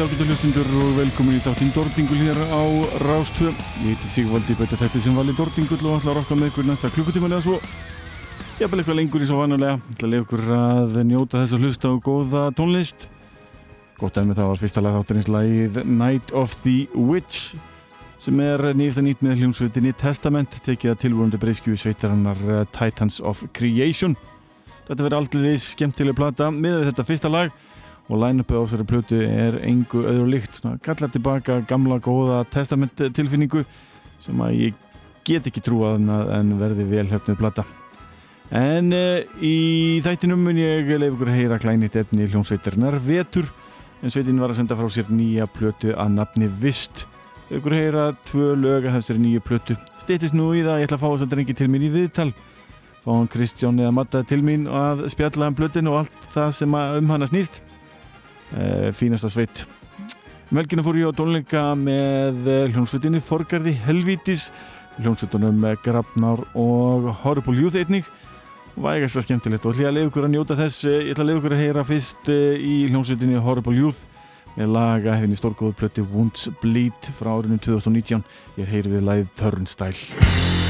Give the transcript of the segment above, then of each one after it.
Kvöldi ákveðtu hlustundur og velkomin í þáttinn Dordingul hér á Rástvö. Ég heiti Sigvaldi Bötta þetta sem vali Dordingul og ætla að rokka með ykkur næsta klukkutíman eða svo. Ég hef vel eitthvað lengur í svo vannulega. Ég ætla að lefa ykkur að njóta þess að hlusta á góða tónlist. Gótt aðeins með það var fyrsta lag þáttarins lagið Night of the Witch sem er nýjasta nýtt með hljómsveitinni Testament tekið að tilvörundu breyskju sveitarannar eh, Titans of Creation. Þetta verður aldrei skemmtileg plata með þetta fyrsta lag og line-upi á þessari plötu er engu öðru líkt. Kalla tilbaka gamla góða testament tilfinningu sem að ég get ekki trúa en verði vel höfnið plata. En uh, í þættinum mun ég leif ykkur að heyra klænit efni í hljómsveitarnar Vetur. En sveitin var að senda frá sér nýja plötu að nafni Vist. Ykkur að heyra tvö lög að þessari nýju plötu steytist nú í það, ég ætla að fá þess að drengi til mér í viðtal. Fá hann Kristján eða Matta til mín að spjalla um plötun og allt það sem um hana snýst. uh, fínasta sveit. Melgina fór ég á tónleika með eh, hljómsveitinni Forgarði Helvítis. Hljómsveitunum með Grafnar og Horrible Youth einnig. Vægast að skemmtilegt og ég að leiða ykkur að njóta þess eh, ég ætla að leiða ykkur að heyra fyrst í hljómsveitinni Horrible Youth með laga hefðin í stórgóðu plöti Wounds Bleed frá árinu 2019 ég heyri við læð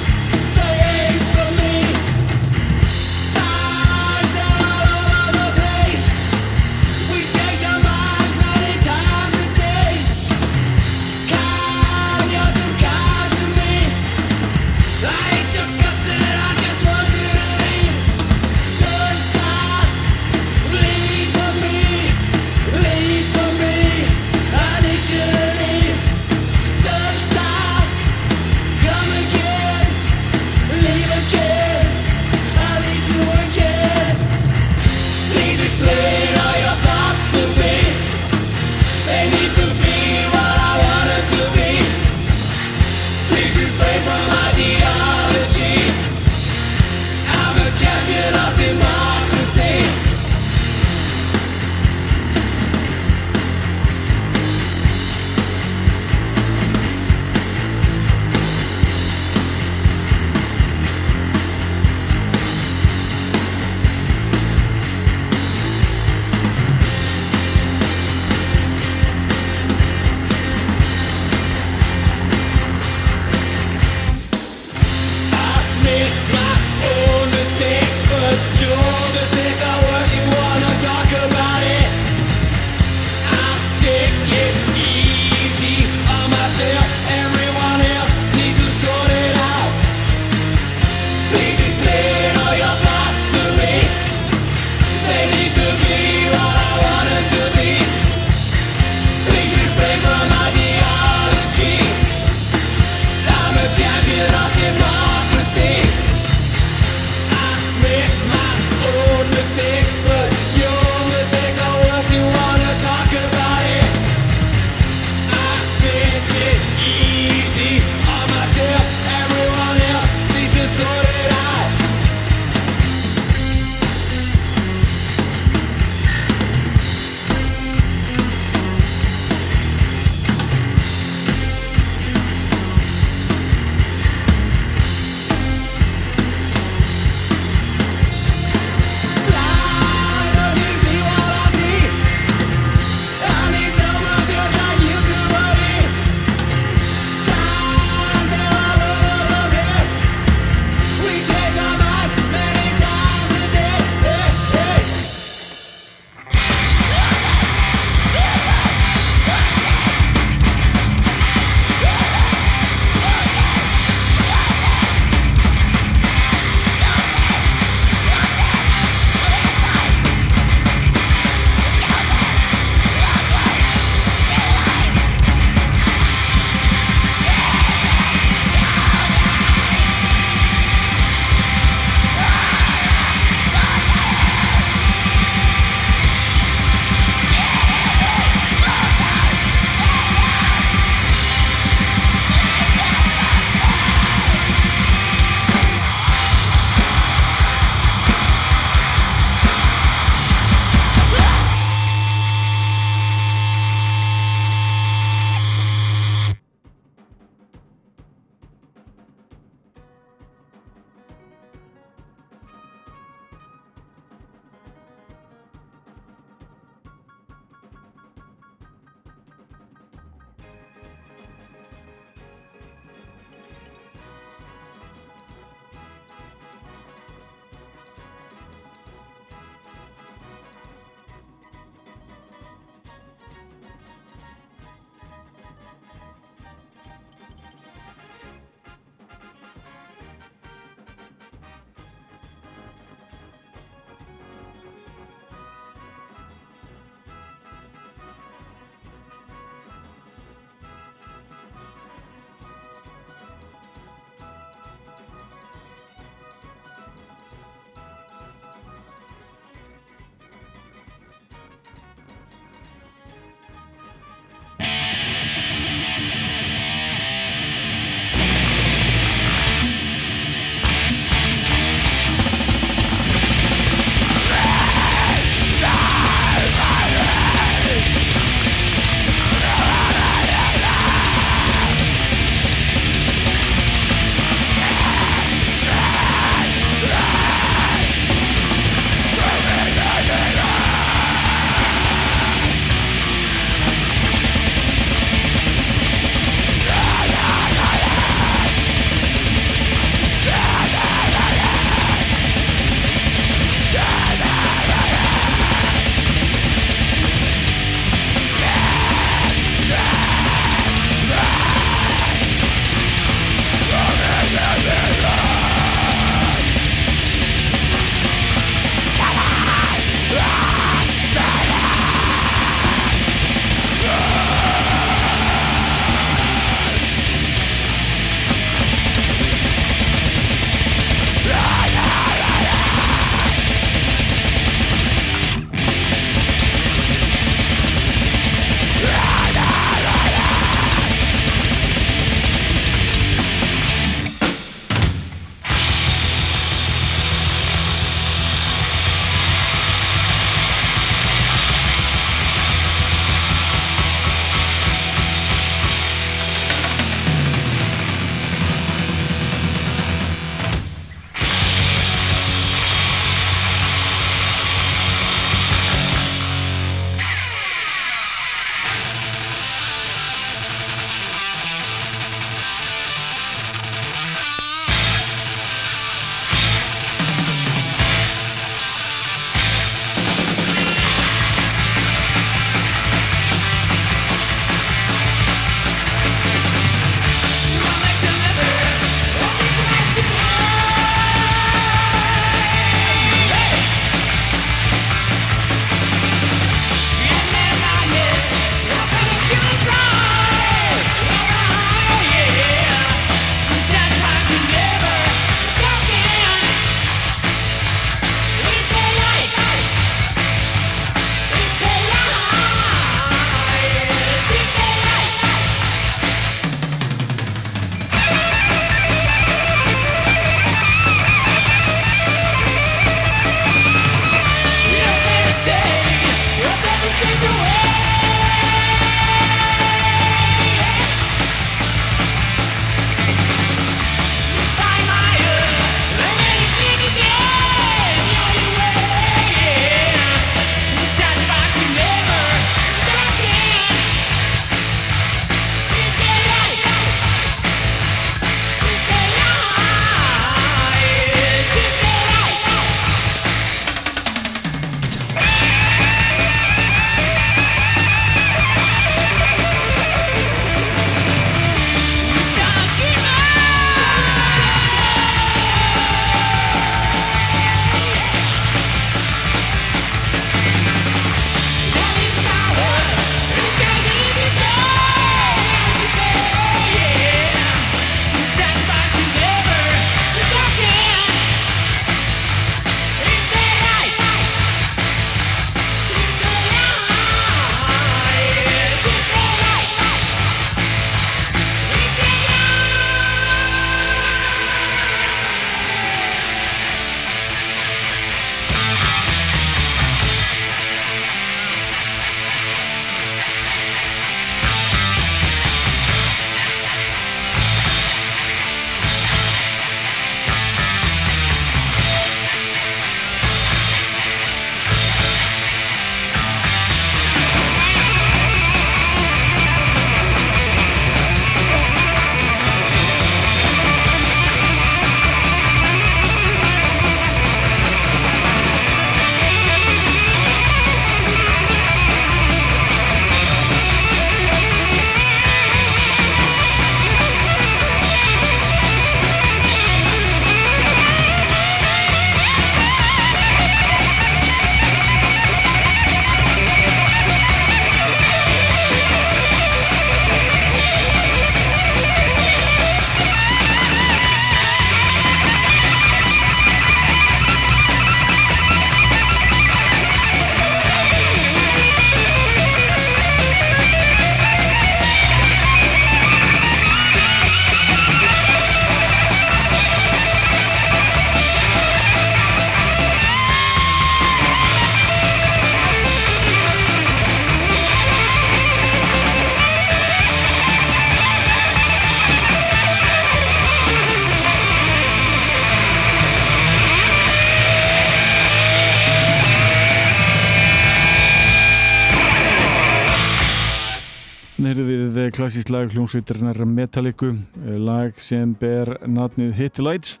klassísk lag hljómsveitarnar Metallica lag sem ber natnið Hit the Lights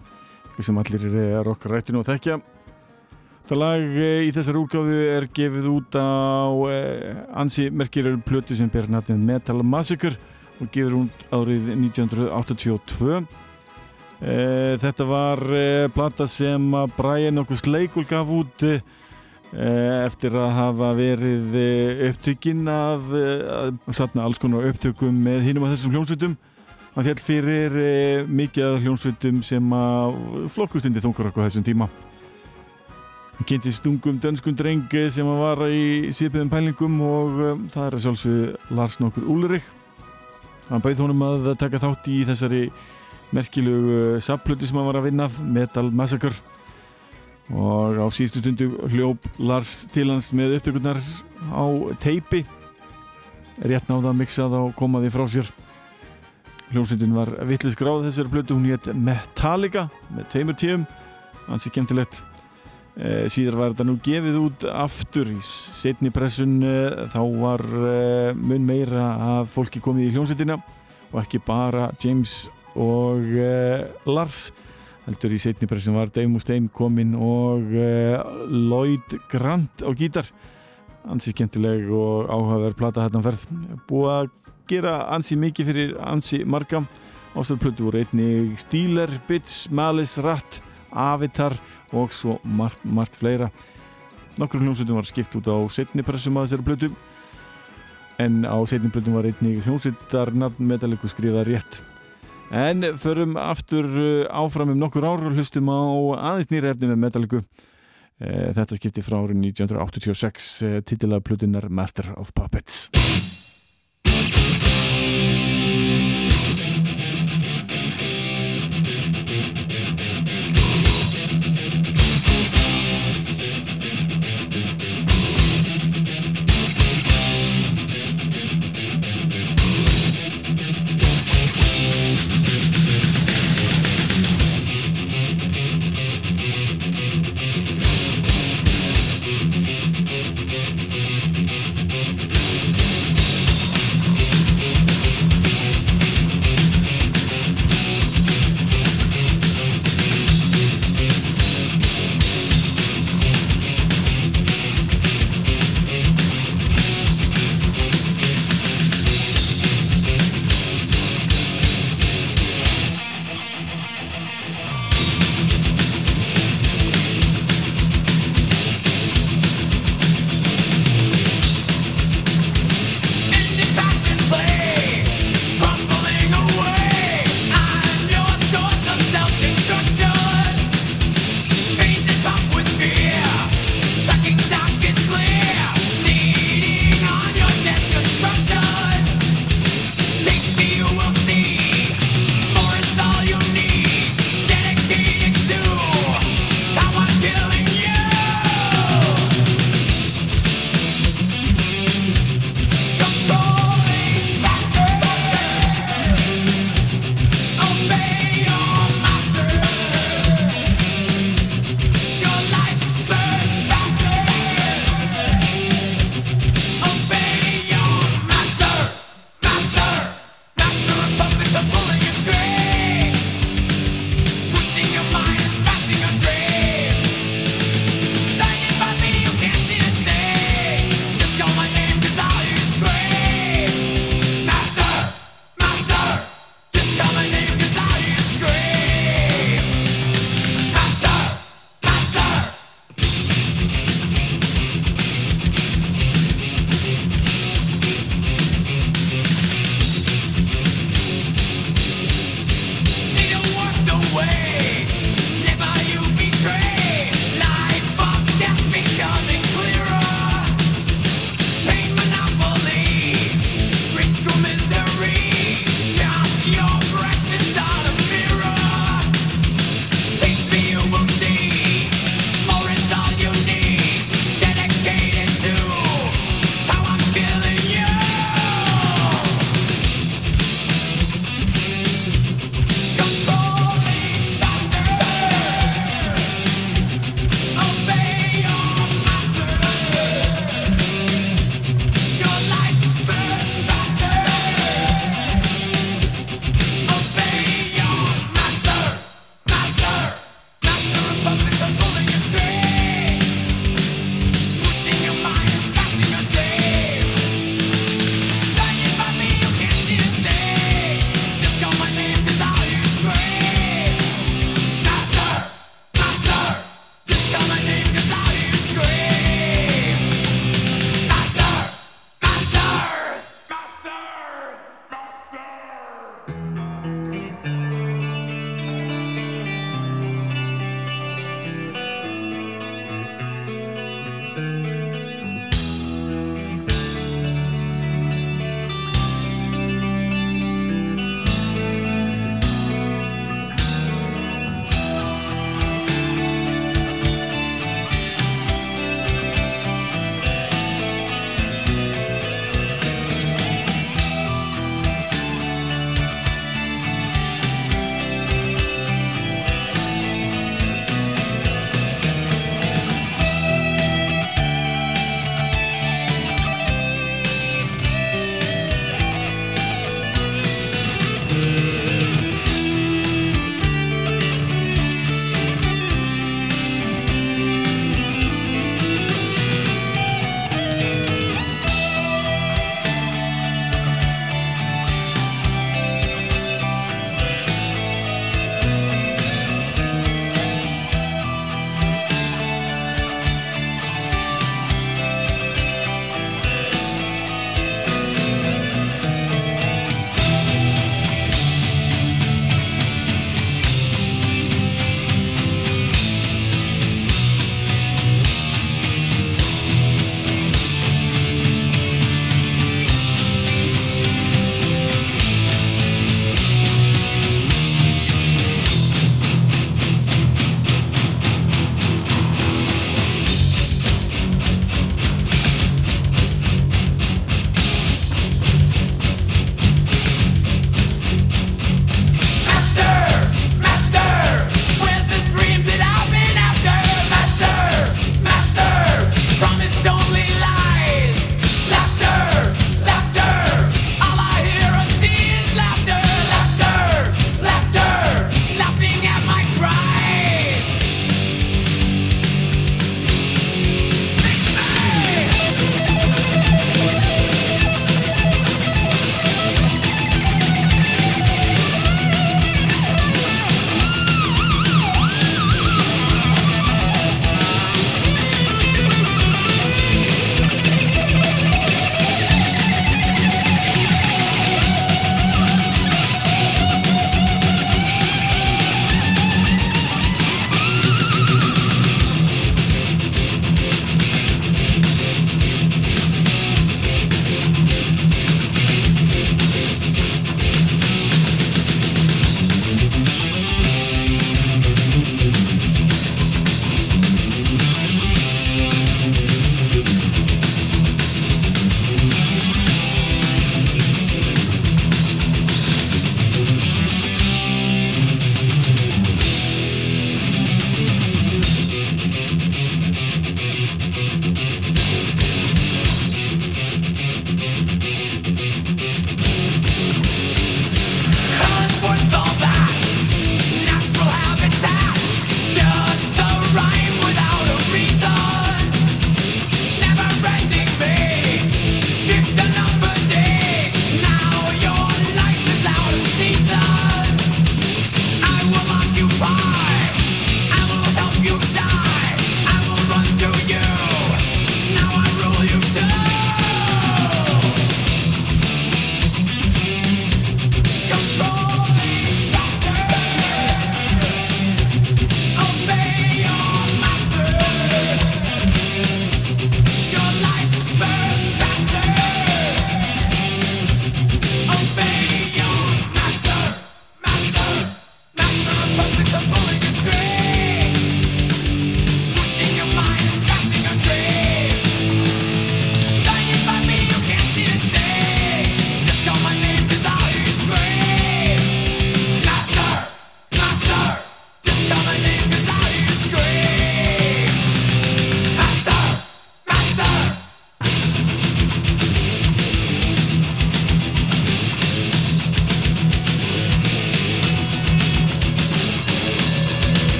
sem allir er okkar rættinu að þekkja. Þetta lag í þessar úrgáðu er gefið út á ansi merkiröru plötu sem ber natnið Metal Massacre og gefur út árið 1982 þetta var plata sem Brian okkur Sleikul gaf út eftir að hafa verið upptökinn af að satna alls konar upptökum með hinnum af þessum hljómsveitum. Hann fjall fyrir mikið af hljómsveitum sem að flokkustundi þungar okkur þessum tíma. Hann kynntist ungum dönskun dreng sem að var í svipiðum pælingum og það er að sjálfsög Lars nokkur Úlurik hann bauð honum að taka þátt í þessari merkilegu sapplöti sem hann var að vinna Metal Massacre og á síðustu stundu hljóp Lars til hans með upptökurnar á teipi. Rétt náða að mixa það og koma því frá sér. Hljómsveitin var vittlið skráð þessari blötu, hún hétt Metallica með tveimur tíum hansi kemtilegt e, síðar var þetta nú gefið út aftur í setni pressun. E, þá var e, mun meira að fólki komið í hljómsveitina og ekki bara James og Lars heldur í setni pressun var Dave Mustaine kominn og Lloyd Grant á gítar. Ansi skemmtileg og áhugaverð plata hérna ferð. Búið að gera ansi mikið fyrir ansi marga. Ástæðplötu voru einni Steeler, Bits, Malice, Rat Avatar og svo margt, margt fleira. Nokkur hljómsveitum var skipt út á setni pressum að þessari plötu. En á setni plötum var einni hljómsveitar metalliku skrifað rétt en förum aftur áfram um nokkur ár og hlustum á aðeins nýra efni með metalliku Þetta skipti frá árið 1986 titilaða plutunar Master of Puppets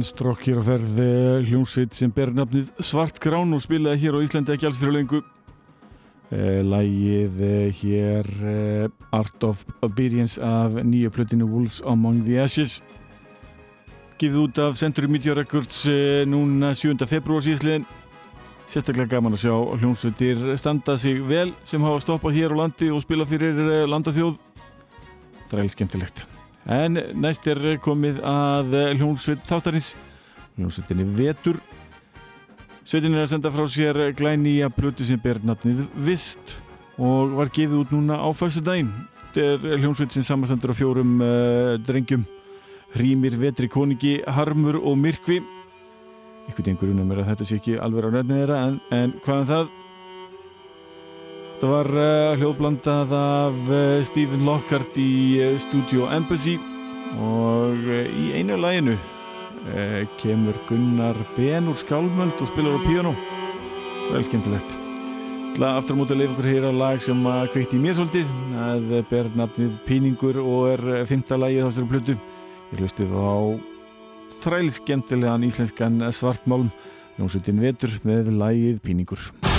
Franstrokk hér á ferð eh, hljómsveit sem ber nafnið Svart Grán og spilaði hér á Íslandi ekki alls fyrir lengu eh, Lægið eh, hér Art of Obedience af nýja plötinu Wolves Among the Ashes. Gifið út af Century Media Records núna 7. februar síðsliðin Sérstaklega gaman að sjá hljómsveitir standa sig vel sem hafa stoppað hér á landi og spila fyrir landathjóð Þræl skemmtilegt En næst er komið að hljónsveit þáttarins, hljónsveitinni Vetur. Sveitin er að senda frá sér glæni að blötu sem ber natnið Vist og var gefið út núna á fæstu daginn. Þetta er hljónsveit sem samastendur á fjórum uh, drengjum, Hrímir, Vetri, Koningi, Harmur og Myrkvi. Ykkur einhverjum er mér að þetta sé ekki alveg á nefnið þeirra en, en hvaðan um það? Það var uh, hljóðblandað af uh, Stephen Lockhart í uh, Studio Embassy og í einu læginu kemur Gunnar Ben úr skálmöld og spilar á piano. Það er skemmtilegt. Aftur á móti að leiða ykkur heyra lag sem að kveikt í mér svolítið. Það ber nafnið Píningur og er fymta lægið á þessari plötu. Ég hlusti á þræl skemmtilegan íslenskan svartmálm. Jónsveitin Vetur með lægið Píningur.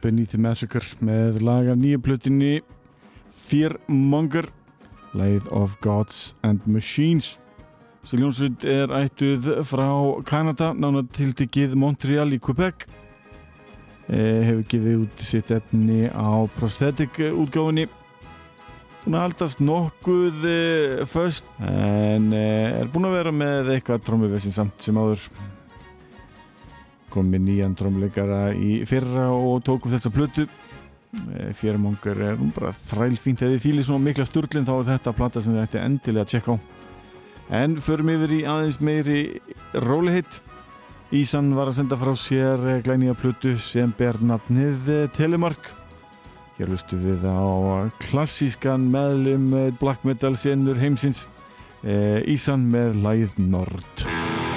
Beneath the Massacre með laga nýju plötinni Fearmonger Light of Gods and Machines hljómsveit er ættuð frá Kanada nána tildikið Montreal í Quebec. Eh, hefur gefið út sitt efni á prosthetic útgáfinni búin að haldast nokkuð eh, föst en eh, er búin að vera með eitthvað trómuvessin samt sem áður kom með nýjan trómleikara í fyrra og tókum þessa plötu. Eh, fjármongar er nú bara þrælfínt. Eða þið fýlir svona mikla sturglinn þá er þetta plata sem þið ætti endilega að tjekka á. En förum yfir í aðeins meiri rólihitt Ísan var að senda frá sér eh, glænýja plötu sem ber nafnið eh, Telemark. Hér lustu við á klassískan meðlum black metal senur heimsins. Ísan með læð Nord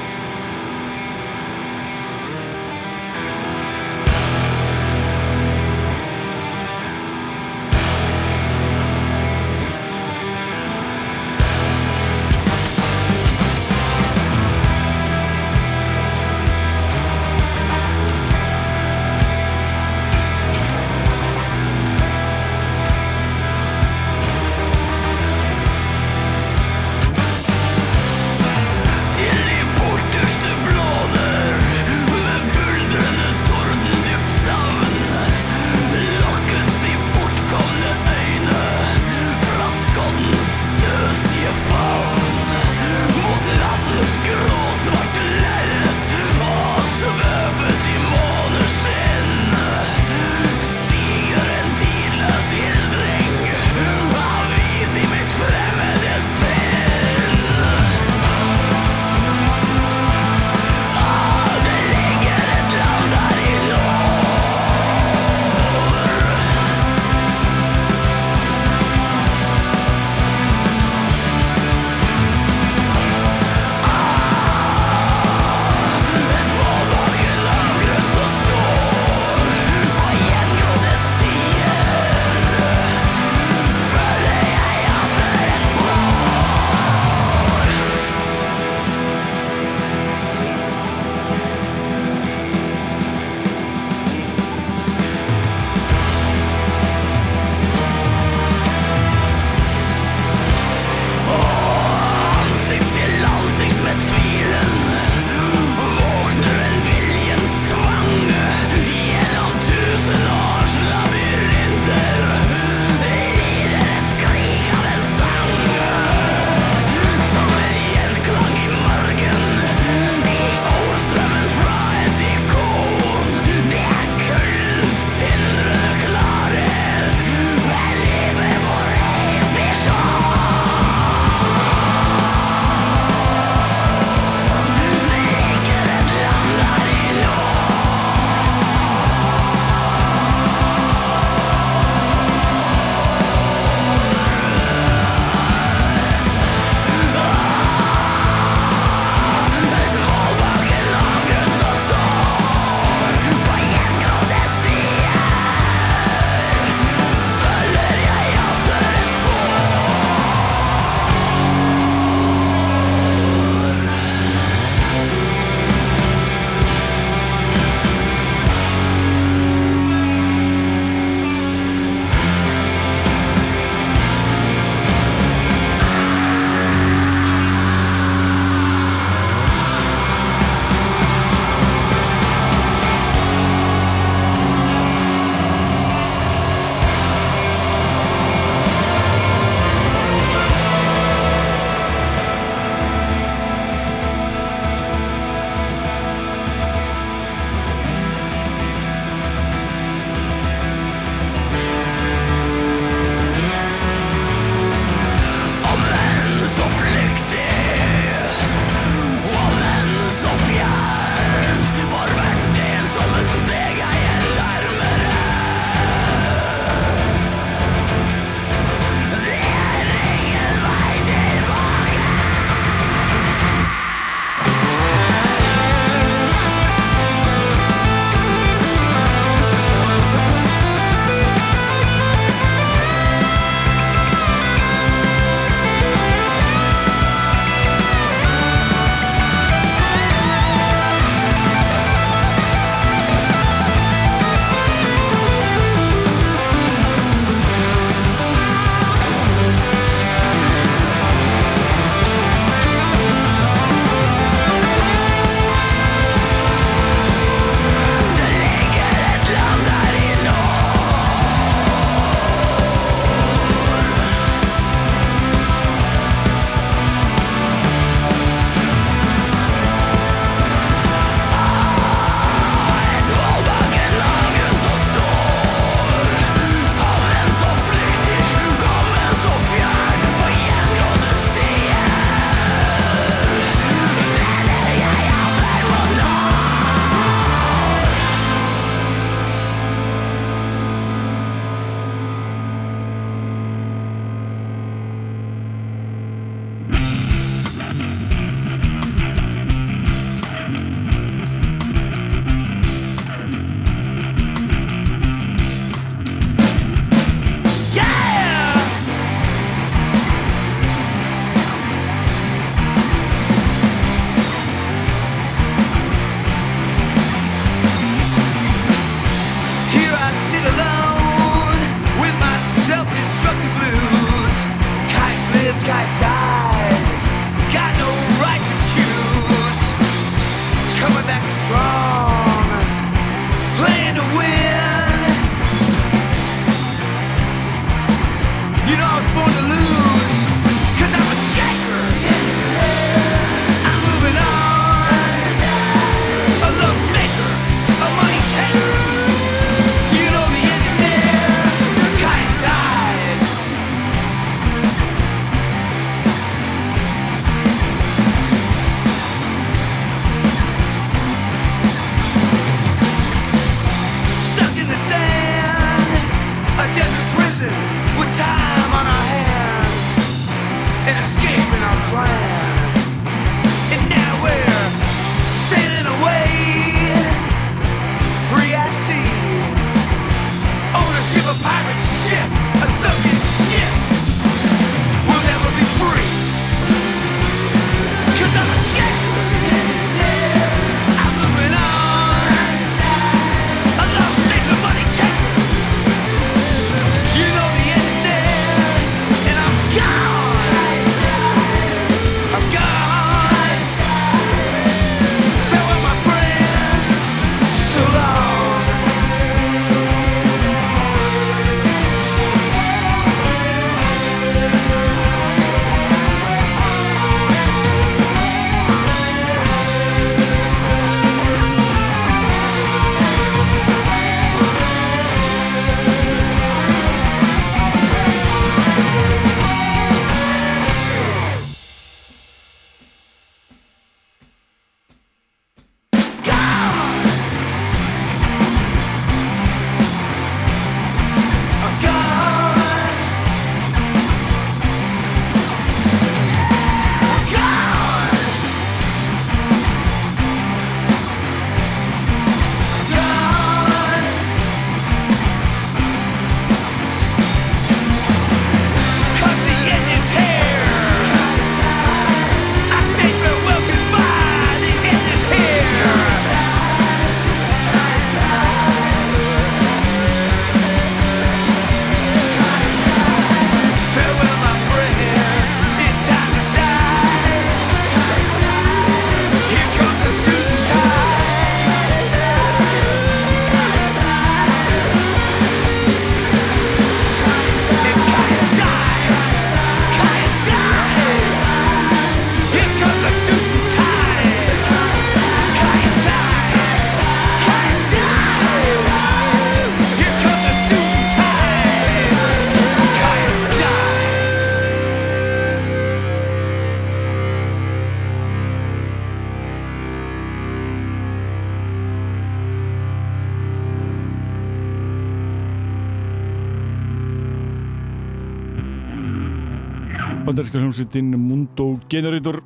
bandaríska hljómsveitin Mundo Generator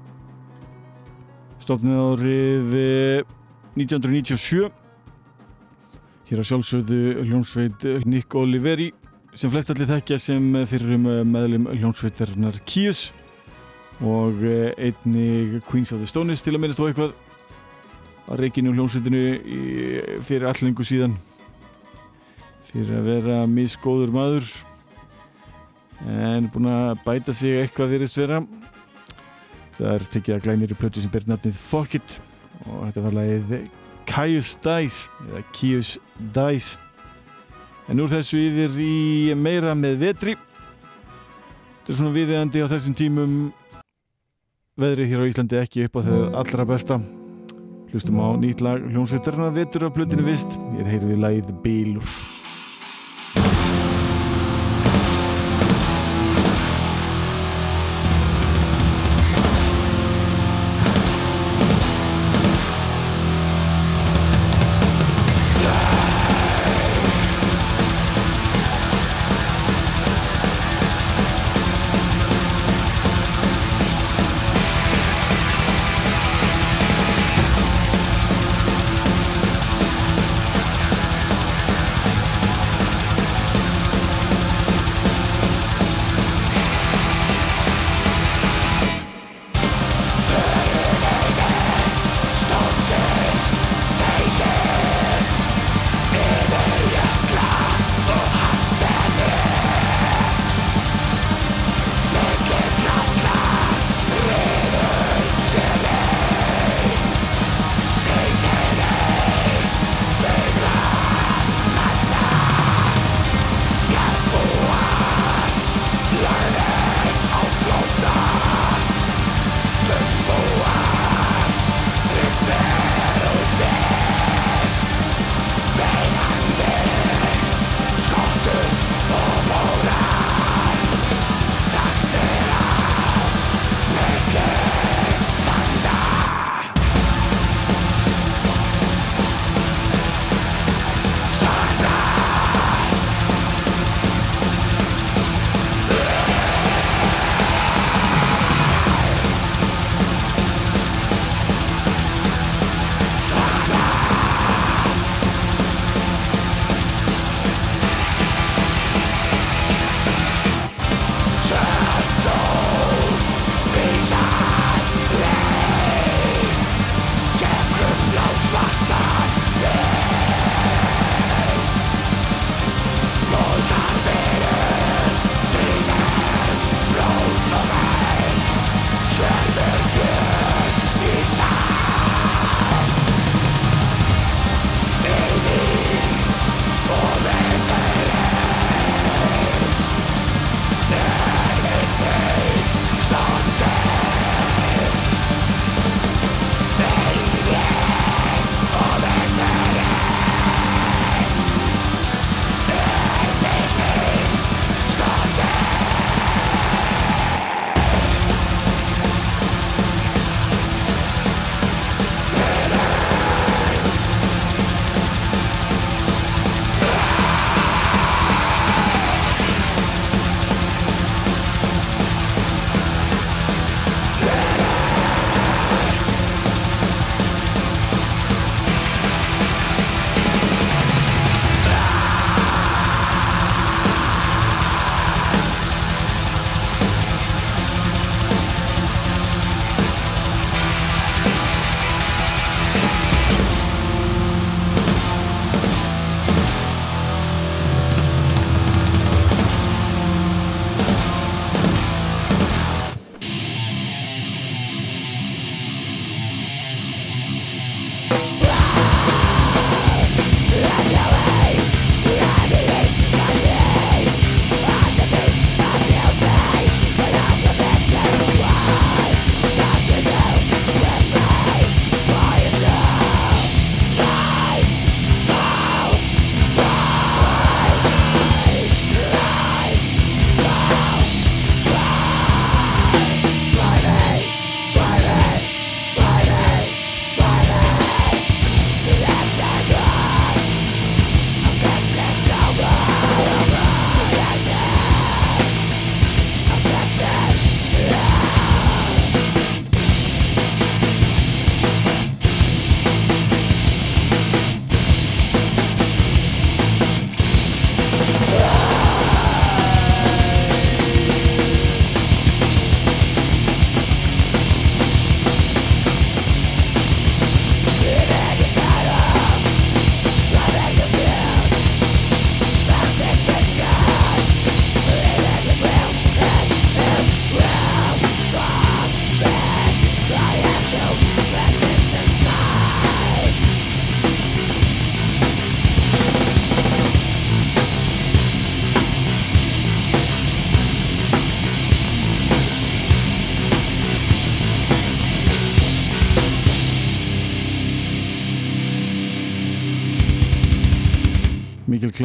stofnið árið 1997 eh, hér að sjálfsögðu hljómsveit Nick Oliveri sem flest allir þekkja sem fyrir um meðlum hljómsveitarnar Kius og eh, einni Queens of the Stones til að minnast á eitthvað að reykinu hljómsveitinu fyrir allengu síðan. Fyrir að vera misgóður maður en búin að bæta sig eitthvað fyrir svera það er tekið að glænir í plötu sem ber nafnið Fuck It. Og þetta var lagið Caius Dice eða Kius Dice. En úr þessu yfir í meira með vetri. Þetta er svona viðeigandi á þessum tímum. Veðri hér á Íslandi ekki upp á þau allra besta. Hlustum á nýtt lag hljómsveitarna vetur á plötinu vist. Ég er heyrðið lagið Bíluf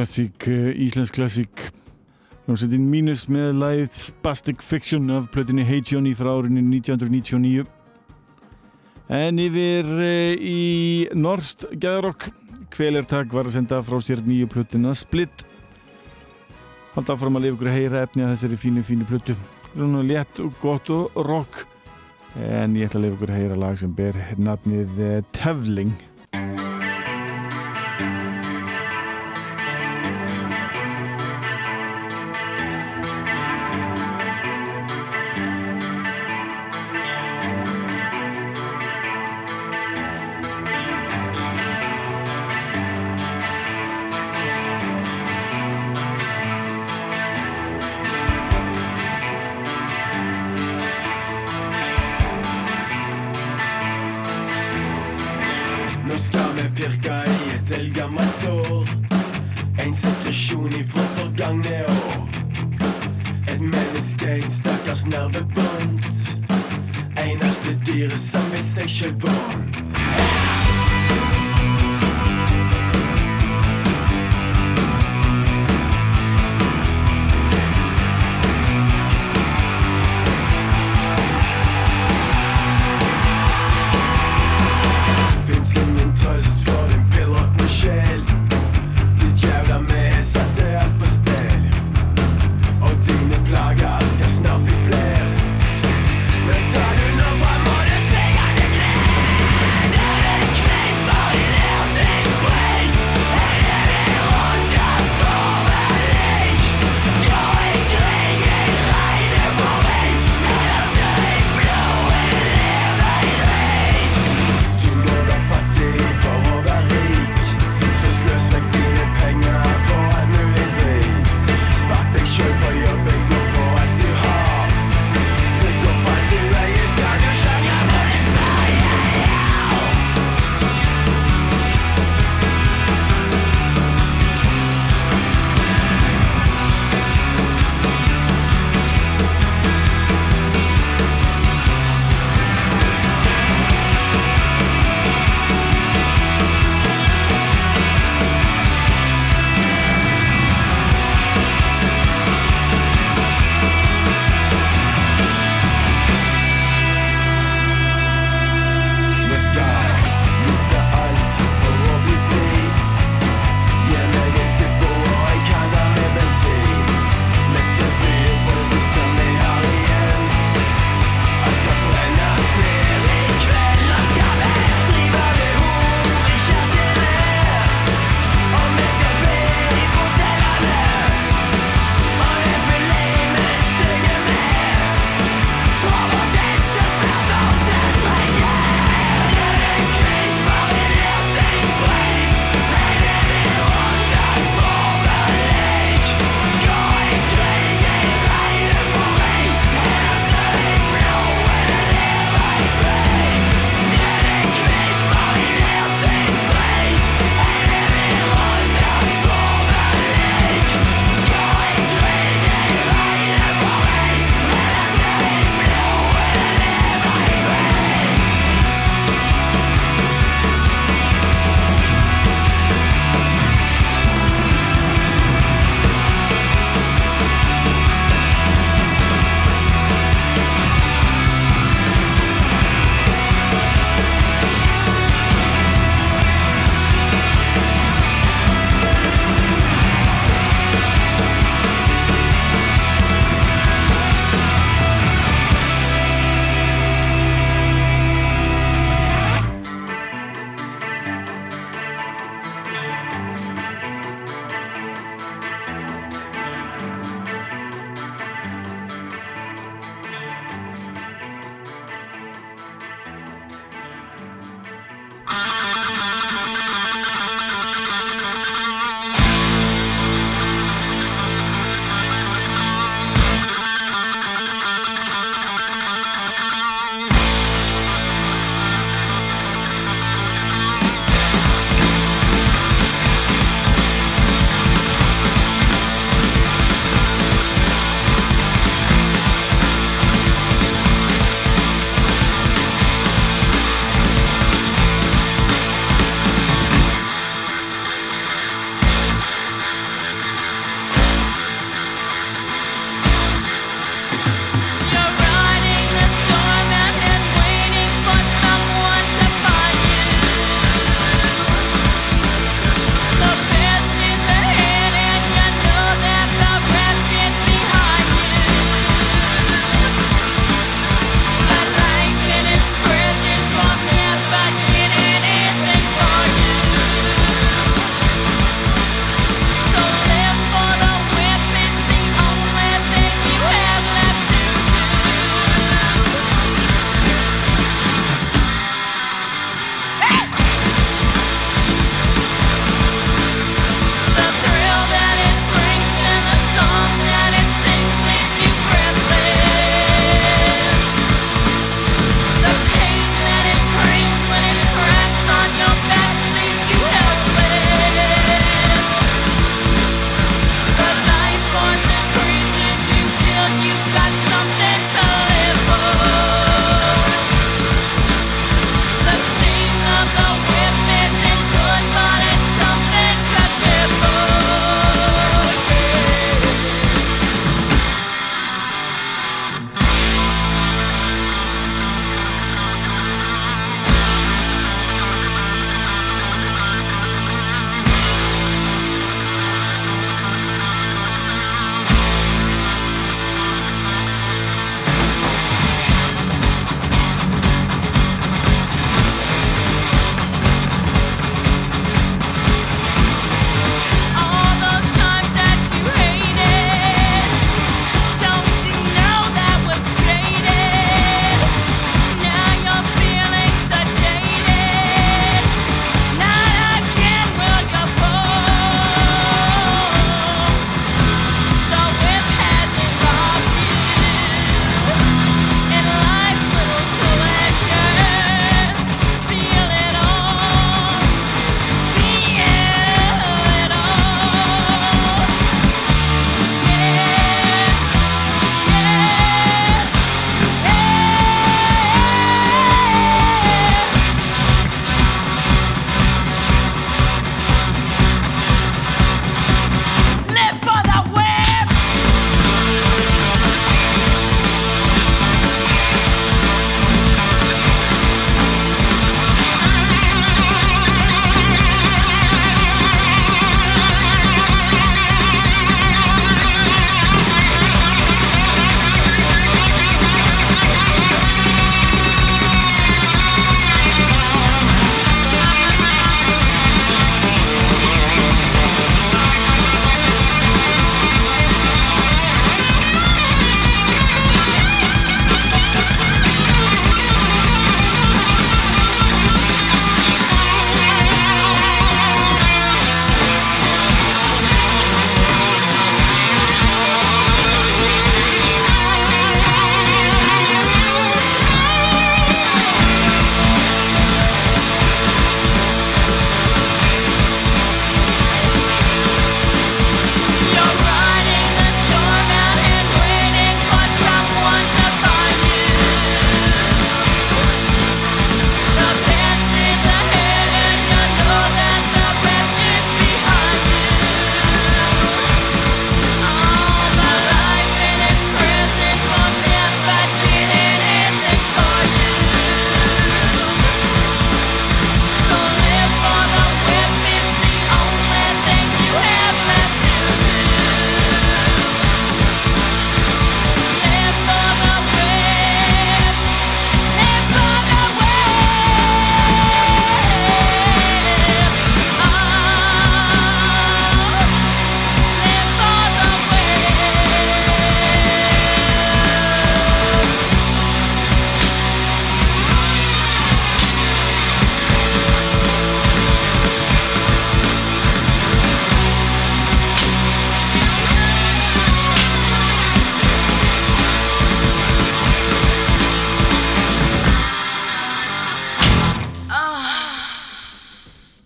klassík, eh, íslensk klassík Hljómsveitin Mínus með læðið Spastic Fiction af plötinni Hey Johnny frá árinu 1999 En yfir uh, í Norst Gæðarokk Kvelertak var að senda frá sér nýju plötina Split. Halda áfram að lifa ykkur að heyra efni að þessari fínu fínu plötu. Svona létt og gott og rock. En ég ætla að lifa ykkur að heyra lag sem ber nafnið uh, Tevling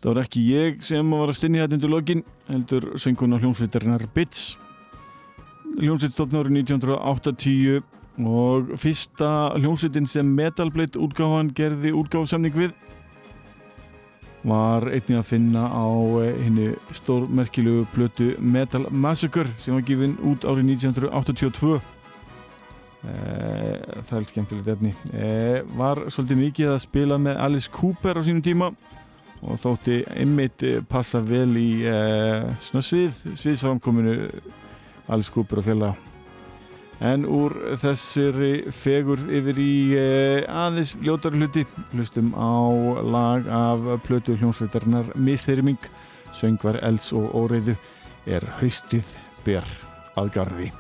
Það var ekki ég sem var að stinni þetta undir lokin, heldur sönguna hljómsveitarinnar Bits. Hljómsveit stofn árið 1980 og fyrsta hljómsveitin sem Metal Blade útgáfan gerði útgáfsamning við var einnig að finna á henni eh, stórmerkilugu plötu Metal Massacre sem var gefinn út árið 1982 eh, það er skemmtilegt efni. Eh, var svolítið mikið að spila með Alice Cooper á sínum tíma og þótti einmitt passa vel í svona svið sviðsframkominu Alice Cooper og félag En úr þessari fegur yfir í eh, aðeins ljótari hluti. Hlustum á lag af plötu hljómsveitarnar Misþyrming söngvar Els og Óreiðu er haustið ber að gardi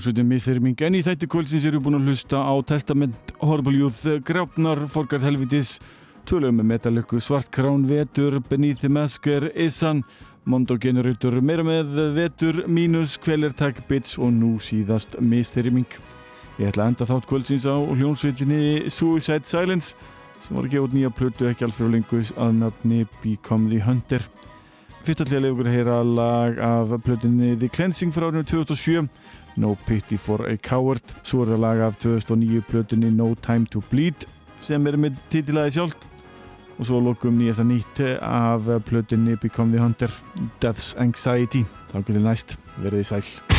Hljómsveitin Mistyrming en í þætti kvöldsins eru búin að hlusta á Testament, Horrible Youth, Grápnar, Forgard Helvitis, Tölum með Metalöku, Svartkrán, Vetur, Beneath the Masker, Issan, Mondo Generator, meira með Vetur, Minus, Kvelertak, Bits og nú síðast Mistyrming. Ég ætla að enda þátt kvöldsins á hljómsveitinni Suicide Silence sem var gefa út nýja plötu ekki alls fyrir lengus að nafni Become the Hunter. Fyrst leiða okkur að heyra lag af plötunni The Cleansing frá árinu 2007 No Pity for a Coward. Svo er það lag af 2009 plötunni No Time to Bleed sem er með títilaði sjálf og svo lokum nýjasta nýtt af plötunni Become the Hunter Death's Anxiety. Þá getur næst verðið sæl